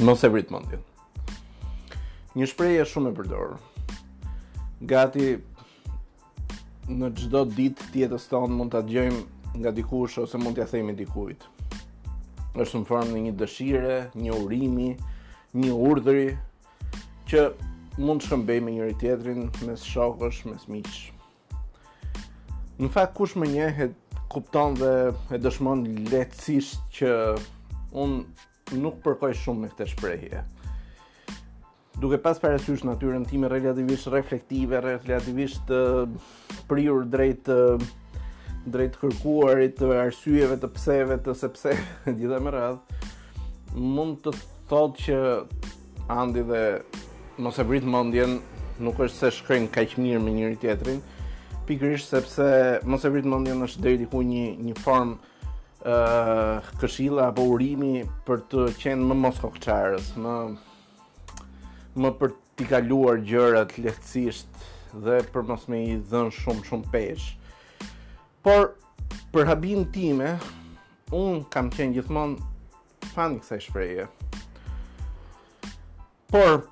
Mos e vrit mendjen. Një shprehje shumë e përdorur. Gati në çdo ditë të jetës tonë mund ta dëgjojmë nga dikush ose mund t'ia themi dikujt. Është në formë një dëshire, një urimi, një urdhëri që mund të shkëmbejmë me njëri tjetrin, mes shokësh, mes miqsh. Në fakt kush më njeh e kupton dhe e dëshmon lehtësisht që unë nuk përkoj shumë me këtë shprehje. Duke pas parasysh natyrën time relativisht reflektive, relativisht të prirur drejt drejt kërkuarit të arsyeve të pseve të sepseve, të gjitha me radhë mund të thotë që Andi dhe mos e vrit mendjen, nuk është se shkojnë kaq mirë me njëri tjetrin, pikërisht sepse mos e vrit mendjen është deri diku një një formë ë uh, këshilla apo urimi për të qenë më moskokëçarës, më më për t'i kaluar gjërat lehtësisht dhe për mos me i dhënë shumë shumë peshë. Por për habinë time, unë kam qenë gjithmonë fan i kësaj shprehje. Por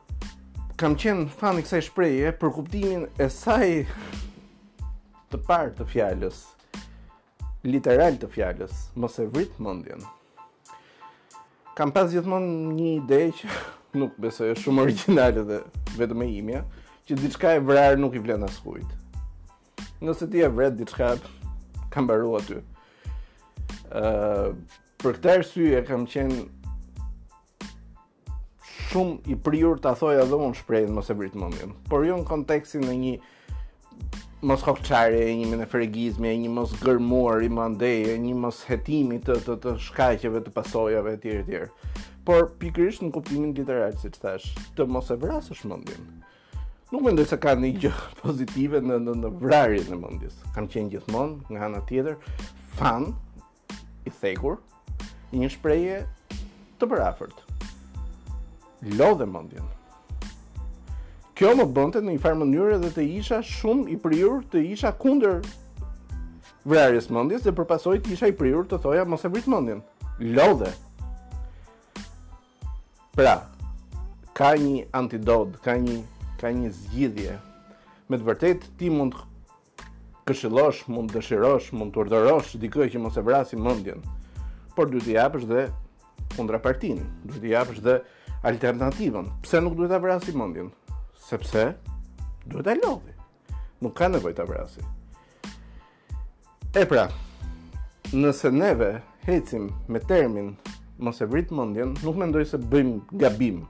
kam qenë fan i kësaj shprehje për kuptimin e saj të parë të fjalës, literal të fjalës, mos e vrit mendjen. Kam pas gjithmonë një ide që nuk besoj është shumë origjinale dhe vetëm e imja, që diçka e vrarë nuk i vlen askujt. Nëse ti e vret diçka, ka mbaruar aty. Ë uh, për këtë arsye kam qenë shumë i prirur ta thoja edhe unë shprehjen mos e vrit mendjen. Por jo në kontekstin e një moskokëçarje, e një menefregizmi, e një mosgërmuari mandej, e një moshetimi të të, të shkaqeve të pasojave etj etj. Por pikërisht në kuptimin literal, siç thashë, të mos e vrasësh mendjen. Nuk mendoj se ka një gjë pozitive në në, në vrarjen e mendjes. Kam qenë gjithmonë nga ana tjetër fan i thekur i një shprehje të përafërt. Lodhe mendjen. Kjo më bënte në një farë mënyrë edhe të isha shumë i prirur të isha kundër vrarjes mendjes dhe për pasojë të isha i prirur të thoja mos e vrit mendjen. Lodhe. Pra, ka një antidot, ka një ka një zgjidhje. Me të vërtetë ti mund të këshillosh, mund të dëshirosh, mund të urdhërosh dikë që mos e vrasi mendjen, por duhet t'i japësh dhe kundrapartin, duhet t'i japësh dhe alternativën. Pse nuk duhet ta vrasi mendjen? Sepse duhet ta lodhi. Nuk ka nevojë ta vrasi. E pra, nëse neve hecim me termin mos e vrit mendjen, nuk mendoj se bëjmë gabim.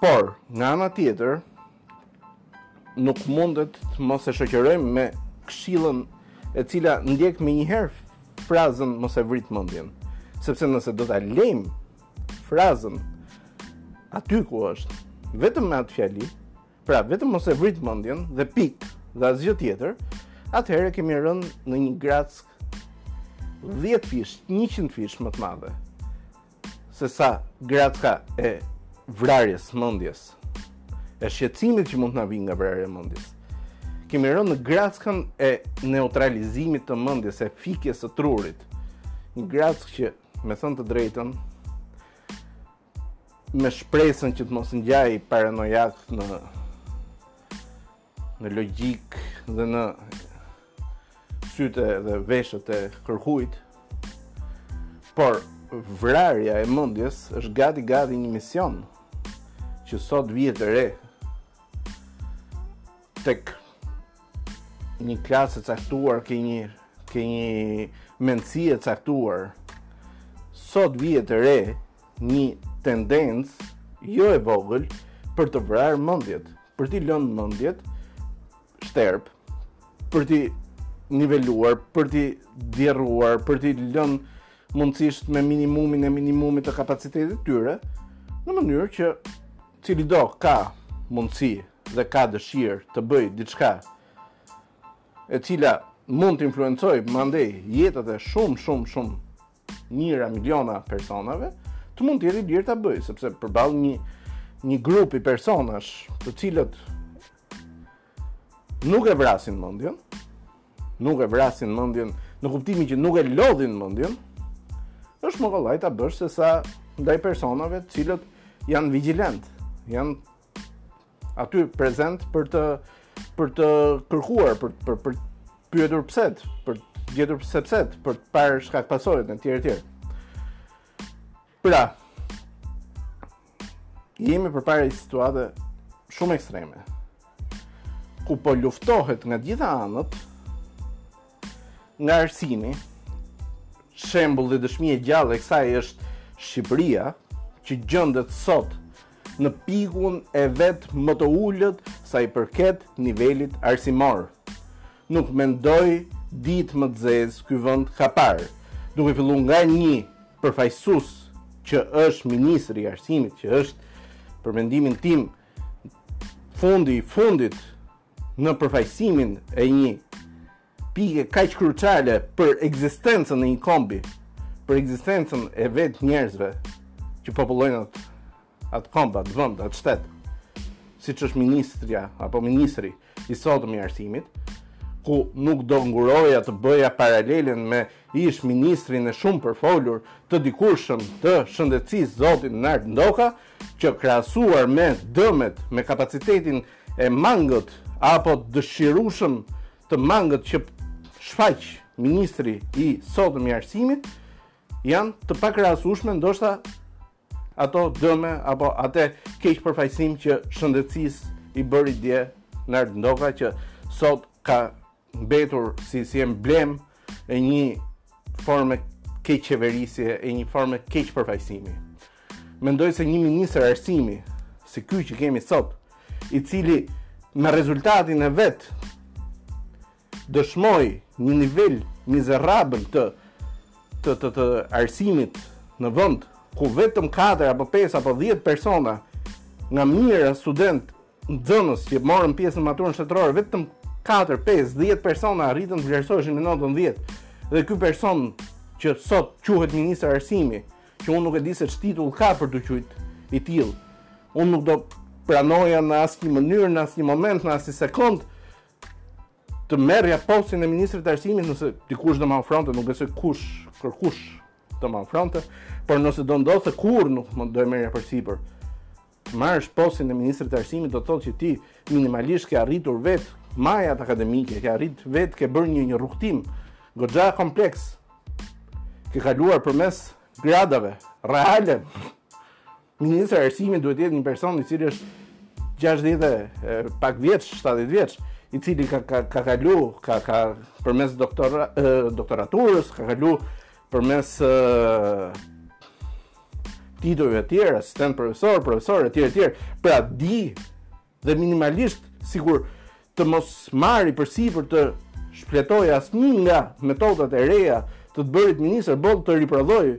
Por, nga ana tjetër, nuk mundet të mos e shoqërojmë me këshillën e cila ndjek menjëherë frazën mos e vrit mendjen. Sepse nëse do ta lejmë frazën aty ku është, vetëm me atë fjali, Pra, vetëm mos e vrit mendjen dhe pikë dhe asgjë tjetër, atëherë kemi rënë në një grackë 10 fish, 100 fish më të madhe se sa gracka e vrarjes mendjes. E shqetësimit që mund të na vijë nga vrarja e mendjes. Kemi rënë në grackën e neutralizimit të mendjes, e fikjes së trurit. Një grackë që, me thënë të drejtën, me shpresën që të mos ngjaj paranojak në në logjikë dhe në sytë dhe veshët e kërkujt. Por vrarja e mendjes është gati gati një mision që sot vihet re tek Një klasë e caktuar ke një ke një mendësi e caktuar. Sot vihet re një tendencë jo e vogël për të vrarë mendjet, për t'i lënë mendjet shterp, për t'i niveluar, për t'i djerruar, për t'i lënë mundësisht me minimumin e minimumit të kapacitetit tyre, në mënyrë që Cilido ka mundësi dhe ka dëshirë të bëjë diçka e cila mund të influencojë mandej jetët e shumë shumë shumë mijëra miliona personave, të mund të jetë i lirë ta bëjë, sepse përballë një një grupi personash, të cilët nuk e vrasin mendjen, nuk e vrasin mendjen në kuptimin që nuk e lodhin mendjen, është më kollaj ta bësh se sa ndaj personave të cilët janë vigjilentë, janë aty prezentë për të për të kërkuar, për për për të pyetur pse-t, për të gjetur sepse-t, për të parë shkak-pasojën e tjerë e tjerë. Pra, jemi përpara një situate shumë ekstreme, ku po luftohet nga gjitha anët, nga arsimi, shembull dhe dëshmi e gjallë e kësaj është Shqipëria, që gjendet sot në pikun e vet më të ulët sa i përket nivelit arsimor. Nuk mendoj ditë më të zezë ky vend ka parë, duke fillu nga një përfaqësues që është ministri i arsimit, që është për mendimin tim fundi i fundit në përfaqësimin e një pike kaq kruciale për ekzistencën e një kombi, për ekzistencën e vetë njerëzve që popullojnë atë komb, atë vend, atë shtet, siç është ministrja apo ministri i sotëm i arsimit, ku nuk do nguroja të bëja paralelen me ish ministrin e shumë përfolur të dikurshëm të shëndetësisë zotin Nard Ndoka, që krahasuar me dëmet, me kapacitetin e mangët, apo dëshirushëm të mangët që shfaq ministri i sotëm i arsimit, janë të pakrahasushme ndoshta ato dëme apo atë keqpërfaqësim që shëndetësisë i bëri dje Nard Ndoka që sot ka mbetur si një emblemë e një forme keq qeverisje e një forme keq përfaqësimi. Mendoj se një ministër arsimi si ky që kemi sot, i cili me rezultatin e vet dëshmoi një nivel mizerabël të të të të arsimit në vend ku vetëm 4 apo 5 apo 10 persona nga mijëra student nxënës që morën pjesë në maturën shtetërore vetëm 4, 5, 10 persona arritën të vlerësoheshin me notën 10. Dhe ky person që sot quhet ministër arsimi, që unë nuk e di se ç'titull ka për t'u qujt i tillë. Unë nuk do pranoja në asnjë mënyrë, në asnjë moment, në asnjë sekond të merrja postin e ministrit të arsimit nëse dikush do ma ofronte, nuk besoj kush, kërkush do ma ofronte, por nëse do ndodhte kurrë nuk më do e merrja përsipër. Marrësh postin e ministrit të arsimit do të thotë që ti minimalisht ke arritur vetë majat akademike, ke arrit vetë ke bërë një një rrugtim goxha kompleks. Ke kaluar përmes gradave reale. Ministri i Arsimit duhet të jetë një person i cili është 60 e pak vjeç, 70 vjeç, i cili ka ka ka kalu, ka ka përmes doktora, doktoraturës, ka kalu përmes titujve të tjerë, asistent profesor, profesor etj etj. Pra di dhe minimalisht sikur të mos marri përsipër të shfletojë asnjë nga metodat e reja të të bërit ministër, por të riprodhojë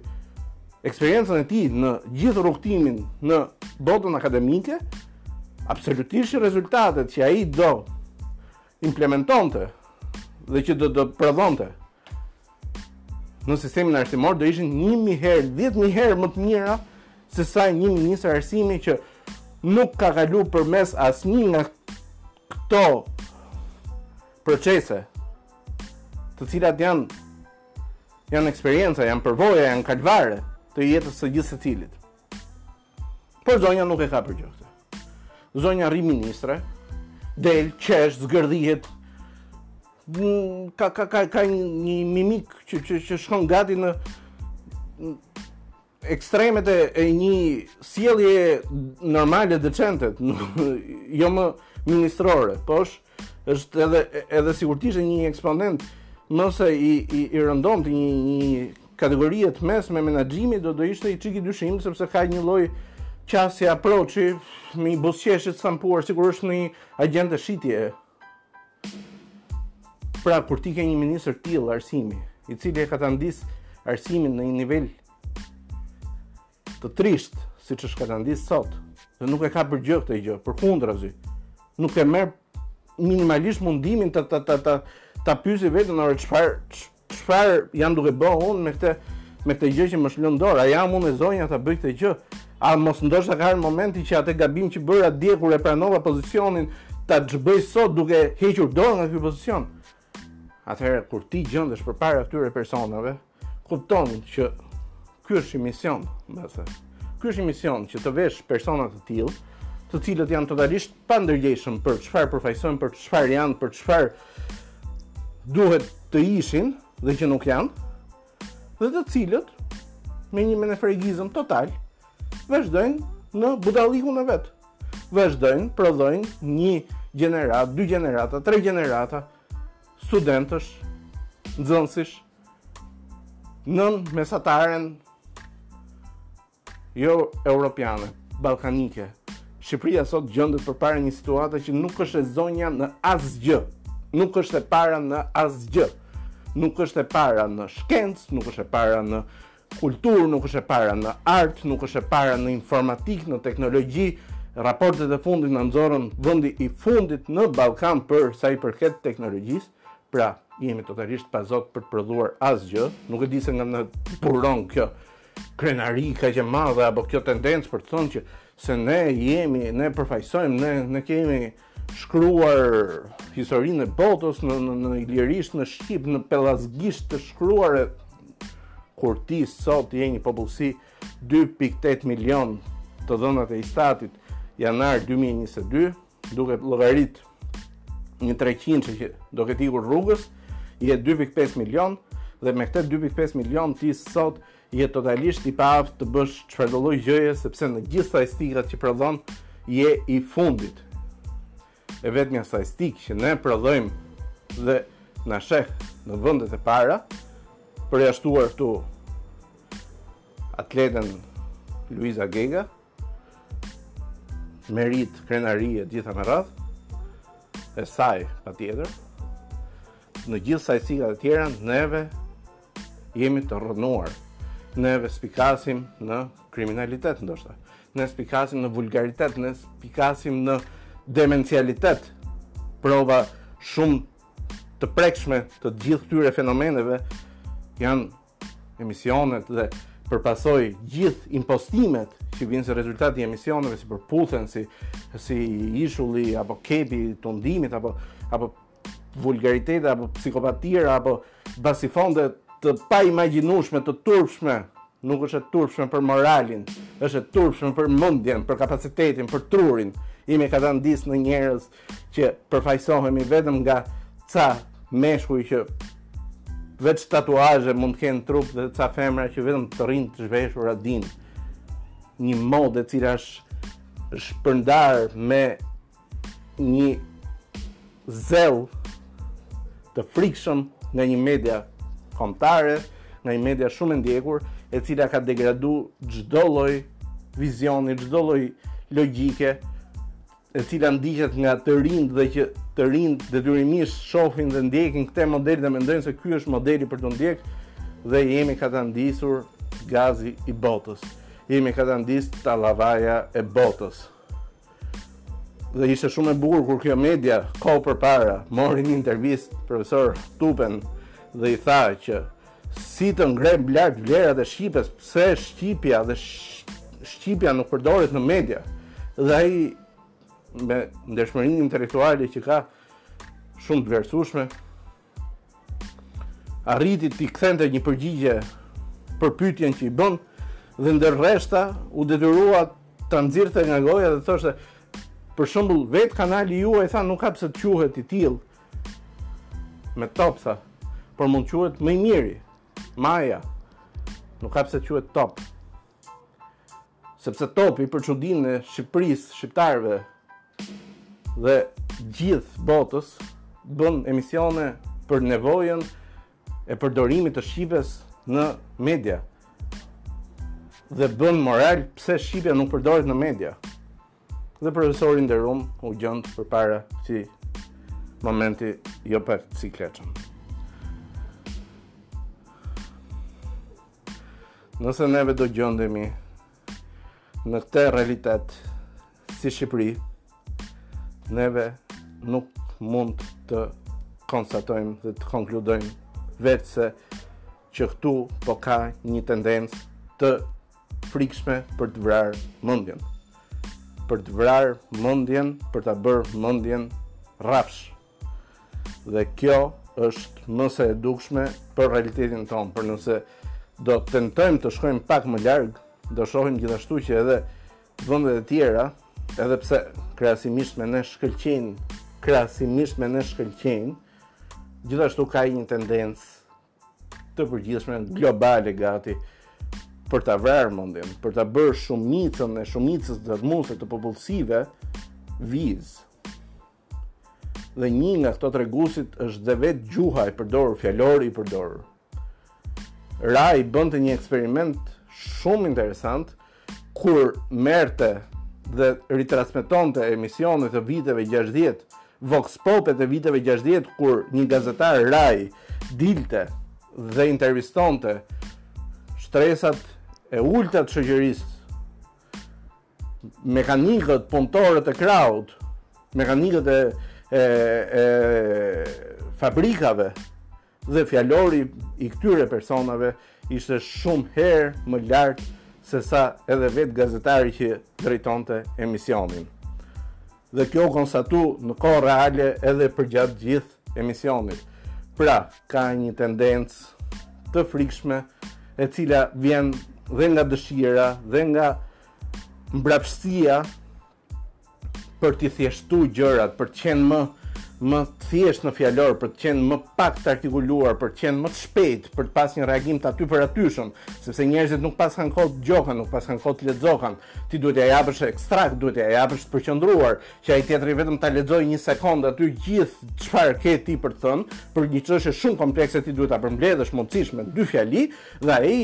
eksperiencën e tij në gjithë rrugëtimin në botën akademike, absolutisht rezultatet që ai do implementonte dhe që do të prodhonte në sistemin arsimor do ishin 1000 herë, 10000 herë më të mira se sa një ministër arsimi që nuk ka kalu përmes asnjë nga këto procese të cilat janë janë eksperienca, janë përvoja, janë kalvare të jetës së gjithë secilit. Por zonja nuk e ka për gjë këtë. Zonja rri ministre, del, qesh, zgërdhihet, mm, ka, ka, ka, ka një mimikë që, që, që shkon gati në ekstremet e, e një sjelljeje normale dhe decente, jo më ministrore, po është Është edhe edhe sikur të ishte një eksponent më se i i, i rëndomtë një një kategorie të mesme menaxhimi do do ishte një çik i dyshimtë sepse ka një lloj qasje aproçi me buzëqeshje të stampuar sikur është një agjent shitje. Pra kur ti ke një ministër të tillë arsimi, i cili e ka katandis arsimin në një nivel të trishtë, siç është katandis sot, dhe nuk e ka për gjë këtë gjë, përkundrazi. Nuk e merr minimalisht mundimin të të të të ta pyesi veten ore çfarë çfarë jam duke bërë unë me këtë me këtë gjë që më është lënë në dorë. A jam unë e zonja ta bëj këtë gjë? A mos ndoshta ka ardhur momenti që atë gabim që bëra dje kur e pranova pozicionin ta çbëj sot duke hequr dorë nga ky pozicion? Atëherë kur ti gjendesh përpara këtyre personave, kupton që ky është një mision, mbase. Ky është një mision që të vesh persona të tillë, të cilët janë totalisht pandërgjegjshëm për çfarë përfaqësojnë, për çfarë janë, për çfarë duhet të ishin dhe që nuk janë, dhe të cilët me një menefregizëm total vazhdojnë në budallikun e vet. vazhdojnë, prodhojnë një gjeneratë, dy gjenerata, tre gjenerata studentësh, nxënësish nën mesataren jo europiane, ballkanike. Shqipëria sot gjendet përpara një situate që nuk është e zonja në asgjë. Nuk është e para në asgjë. Nuk është e para në shkencë, nuk është e para në kulturë, nuk është e para në art, nuk është e para në informatikë, në teknologji. Raportet e fundit na nxorën vendi i fundit në Ballkan për sa i përket teknologjisë. Pra, jemi totalisht pazot për të prodhuar asgjë. Nuk e di se nga na buron kjo krenari kaq e madhe, apo kjo tendencë për të thënë që se ne jemi, ne përfaqësojmë, ne, ne kemi shkruar historinë e botës në në, në ilirisht, në shqip, në pellazgisht të shkruar kur ti sot je një popullsi 2.8 milion të dhënat e Istatit janar 2022, duke llogarit një 300 që do ketë ikur rrugës, je 2.5 milion dhe me këtë 2.5 milion ti sot Je totalisht i paaftë të bësh çfarëdolloj gjëje sepse në gjithë statistikat që prodhon je i fundit. E vetmja statistikë që ne prodhojmë dhe na sheh në vendet e para, përjashtuar këtu atleten Luiza Gega, meritë, krenari e të gjitha me radhë, e saj patjetër, në gjithë statistikat e tjera, neve jemi të rrënuar, neve spikasim në kriminalitet ndoshta, ne spikasim në vulgaritet, ne spikasim në demencialitet, prova shumë të prekshme të gjithë këtyre fenomeneve janë emisionet dhe për pasojë gjithë impostimet që vijnë si rezultat i emisioneve si Përputhen, si si ishulli apo Kepi i Tundimit apo apo vulgaritete apo psikopatia apo basifonde të paimagjinueshme të turpshme nuk është e turpshme për moralin, është e turpshme për mendjen, për kapacitetin, për trurin. Jemi katandis në njerëz që përfaqësohemi vetëm nga ca meshkuj që veç tatuazhe mund të kenë në trup dhe ca femra që vetëm të rrinë të zhveshura dinë një modë e cila është shpërndarë me një zell të frikshëm nga një media kombëtare, nga një media shumë e ndjekur, e cila ka degradu çdo lloj vizioni, çdo lloj logjike e cila ndiqet nga të rinjtë dhe që të rinjtë detyrimisht shohin dhe ndjekin këtë model dhe mendojnë se ky është modeli për t'u ndjek dhe jemi katandisur gazi i botës. Jemi katandis tallavaja e botës. Dhe ishte shumë e bukur kur kjo media kohë përpara mori në intervistë profesor Tupen dhe i tha që Si të ngremë lart vlerat e Shqipes, pse Shqipja dhe Shqipja nuk përdoret në media, dhe ai me ndershmërinë intelektuale që ka shumë të vlerësueshme, arriti t'i kthente një përgjigje për pyetjen që i bënë, dhe ndër rreshta u detyrua ta nxirrte nga goja dhe thoshte për shembull vetë kanali juaj tha nuk ka pse të quhet i tillë Me top tha, por mund të quhet më i miri. Maja nuk ka pse quhet top. Sepse topi për çudinë e Shqipërisë, shqiptarëve dhe gjithë botës bën emisione për nevojën e përdorimit të shqipes në media dhe bën moral pse shqipja nuk përdoret në media. Dhe profesori i nderum u gjënd përpara këtij momenti jo pak sikletshëm. Nëse neve do gjëndemi në këte realitet si Shqipëri, neve nuk mund të konstatojmë dhe të konkludojmë veçse që këtu po ka një tendencë të frikshme për të vrarë mëndjen. Për të vrarë mëndjen, për ta bërë mëndjen rrafsh. Dhe kjo është mëse e dukshme për realitetin tonë, por nëse do tentojmë të shkojmë pak më larg, do shohim gjithashtu që edhe vëndet e tjera, edhe pse krahasimisht me ne shkëlqejnë, krahasimisht me ne shkëlqejnë, gjithashtu ka një tendencë të përgjithshme globale gati për ta vrarë mendjen, për ta bërë shumicën e shumicës dërrmuese të popullsive vizë. Dhe një nga këta treguesit është dhe vetë gjuha e përdorur, fjalori i përdorur. Rai bënte një eksperiment shumë interesant kur merrte dhe ritransmetonte emisione të viteve 60, Vox Popet e viteve 60 kur një gazetar Rai dilte dhe intervistonte shtresat e ulëta të shoqërisë, mekanikët, punëtorët e krahut, mekanikët e e e fabrikave dhe fjalori i këtyre personave ishte shumë herë më lart sesa edhe vetë gazetari që drejtonte emisionin. Dhe kjo u konstatu në kohë reale edhe përgjatë gjithë emisionit. Pra, ka një tendencë të frikshme e cila vjen dhe nga dëshira dhe nga mbrapshtia për t'i thjeshtu gjërat, për të qenë më më të thjeshtë në fjalor, për të qenë më pak të artikuluar, për të qenë më të shpejtë, për të pas një reagim të atypëratyshëm, sepse njerëzit nuk paskan kohë të dëgjokan, nuk paskan kohë të lexokan. Ti duhet t'ia japësh ekstrakt, duhet t'ia japësh të përqendruar, që ai tjetri vetëm ta lexojë një sekondë aty gjithë çfarë ke ti për të thënë, për një çështje shumë komplekse ti duhet ta përmbledhësh mundësisht me dy fjali dhe ai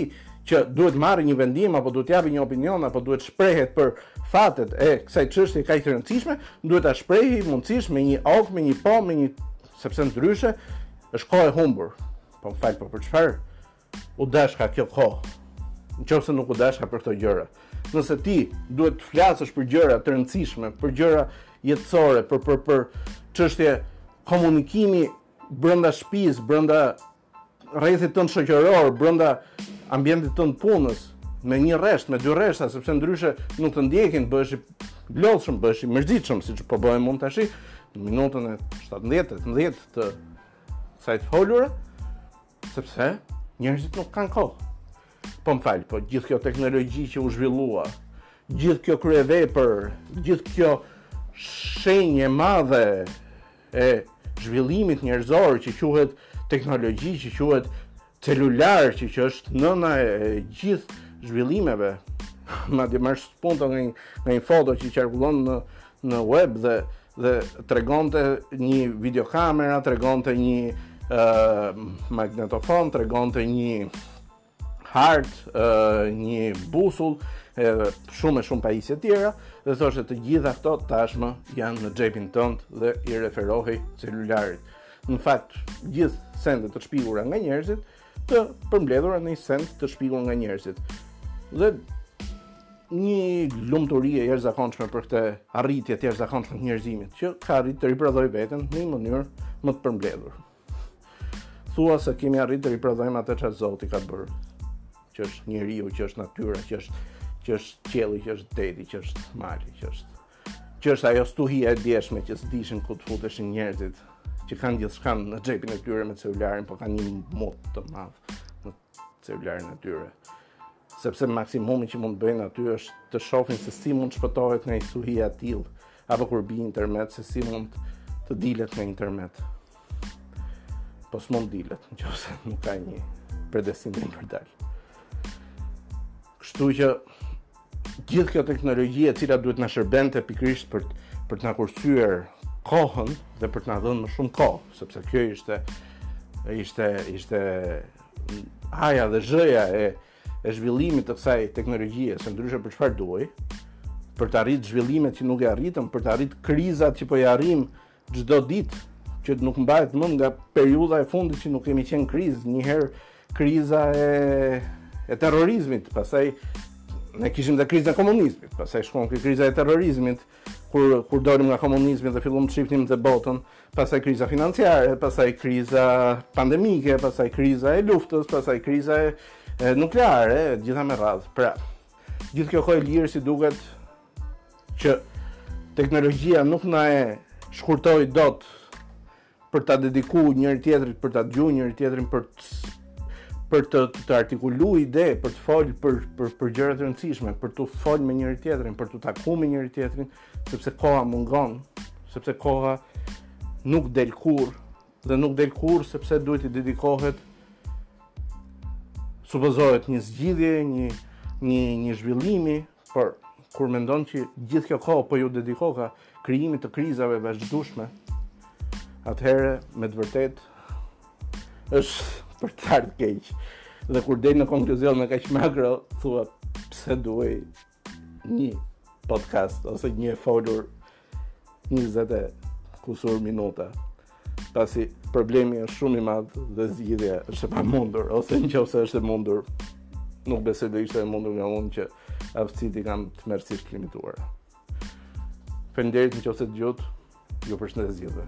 që duhet marrë një vendim apo duhet japë një opinion apo duhet shprehet për Fatet e kësaj çështje kaq të rëndësishme duhet ta shprehi mundësisht me një ok, me një po, me një sepse ndryshe është kohë e humbur. Po më fal, po për çfarë? U dashka kjo kohë. Në qoftë se nuk u dashka për këto gjëra. Nëse ti duhet të flasësh për gjëra të rëndësishme, për gjëra jetësore, për për për çështje komunikimi brenda shtëpisë, brenda rrethit tënd shoqëror, brenda ambientit tënd punës, me një rresht, me dy rreshta, sepse ndryshe nuk të ndjekin, bëhesh i lodhshëm, bëhesh i mërzitshëm, siç po bëhem unë tashi në minutën e 17-18 të kësaj të folure, sepse njerëzit nuk kanë kohë. Po më fal, po gjithë kjo teknologji që u zhvillua, gjithë kjo kryevepër, gjithë kjo shenjë e madhe e zhvillimit njerëzor që quhet teknologji, që quhet celular, që, që është nëna e gjithë zhvillimeve. Madje marr spunto nga një, nga një foto që qarkullon në në web dhe dhe tregonte një videokamera, tregonte një uh, magnetofon, tregonte një hartë, një busull, edhe shumë e shumë pajisje tjera, dhe thoshte të gjitha këto tashmë janë në xhepin tënd dhe i referohej celularit. Në fakt, gjithë sendet të shpikura nga njerëzit, të përmbledhura në një send të shpikur nga njerëzit. Dhe një lumturi e jashtëzakonshme për këtë arritje të jashtëzakonshme të njerëzimit që ka arritur të riprodhojë veten në një mënyrë më të përmbledhur. Thua se kemi arritë të riprodhojmë atë çfarë Zoti ka bërë, që është njeriu, që është natyra, që është që është qielli, që është deti, që është mali, që është që është ajo stuhia e djeshme që s'dishin ku të futeshin njerëzit që kanë gjithçkanë në xhepin e tyre me celularin, po kanë një mut të madh në celularin e tyre. Sepse maksimumi që mund të bëjnë aty është të shohin se si mund të shpëtohet nga një stuhi e tillë apo kur bie një tërmet se si mund të dilet nga një tërmet. Po s'mund dilet, në qoftë se nuk ka një predestinim për të dalë. Kështu që gjithë kjo teknologji e cila duhet të na shërbente pikërisht për për të na kursyer kohën dhe për të na dhënë më shumë kohë, sepse kjo ishte ishte ishte a-ja dhe zh-ja e e zhvillimit të kësaj teknologjie, se ndryshe për çfarë duhej, për të arritë zhvillimet që nuk i arritëm, për të arritë krizat që po i arrim çdo ditë, që nuk mbahet mend nga periudha e fundit që nuk kemi qenë krizë, një herë kriza e e terrorizmit, pastaj ne kishim dhe krizën e komunizmit, pastaj shkon kjo kriza e terrorizmit, kur kur dolim nga komunizmi dhe filluam të shihnim dhe botën, pastaj kriza financiare, pastaj kriza pandemike, pastaj kriza e luftës, pastaj kriza e, e nukleare, të gjitha me radhë. Pra, gjithë kjo kohë e lirë si duket që teknologjia nuk na e shkurtoi dot për ta dediku njëri tjetrit, për ta dëgju njëri tjetrin, për të për të të artikulu ide, për të fol për për për gjëra të rëndësishme, për t'u fol me njëri tjetrin, për t'u taku me njëri tjetrin, sepse koha mungon, sepse koha nuk del kurr dhe nuk del kurr sepse duhet t'i dedikohet supozohet një zgjidhjeje, një një një zhvillimi, Por, kur mendon që gjithë kjo kohë po iu dedikoka krijimit të krizave të vazhdueshme, atëherë me të vërtetë është për të ardhur keq. Dhe kur del në konkluzione kaq makro, thua pse duhej një podcast ose një e folur 20 e kusur minuta, pasi problemi është shumë i madh dhe zgjidhja është e pamundur ose në qoftë se është e mundur, nuk besoj do ishte e mundur nga unë që aftësitë i kam tmerrësisht të limituara. Faleminderit në qoftë se dëgjuat, ju përshëndes të gjithëve.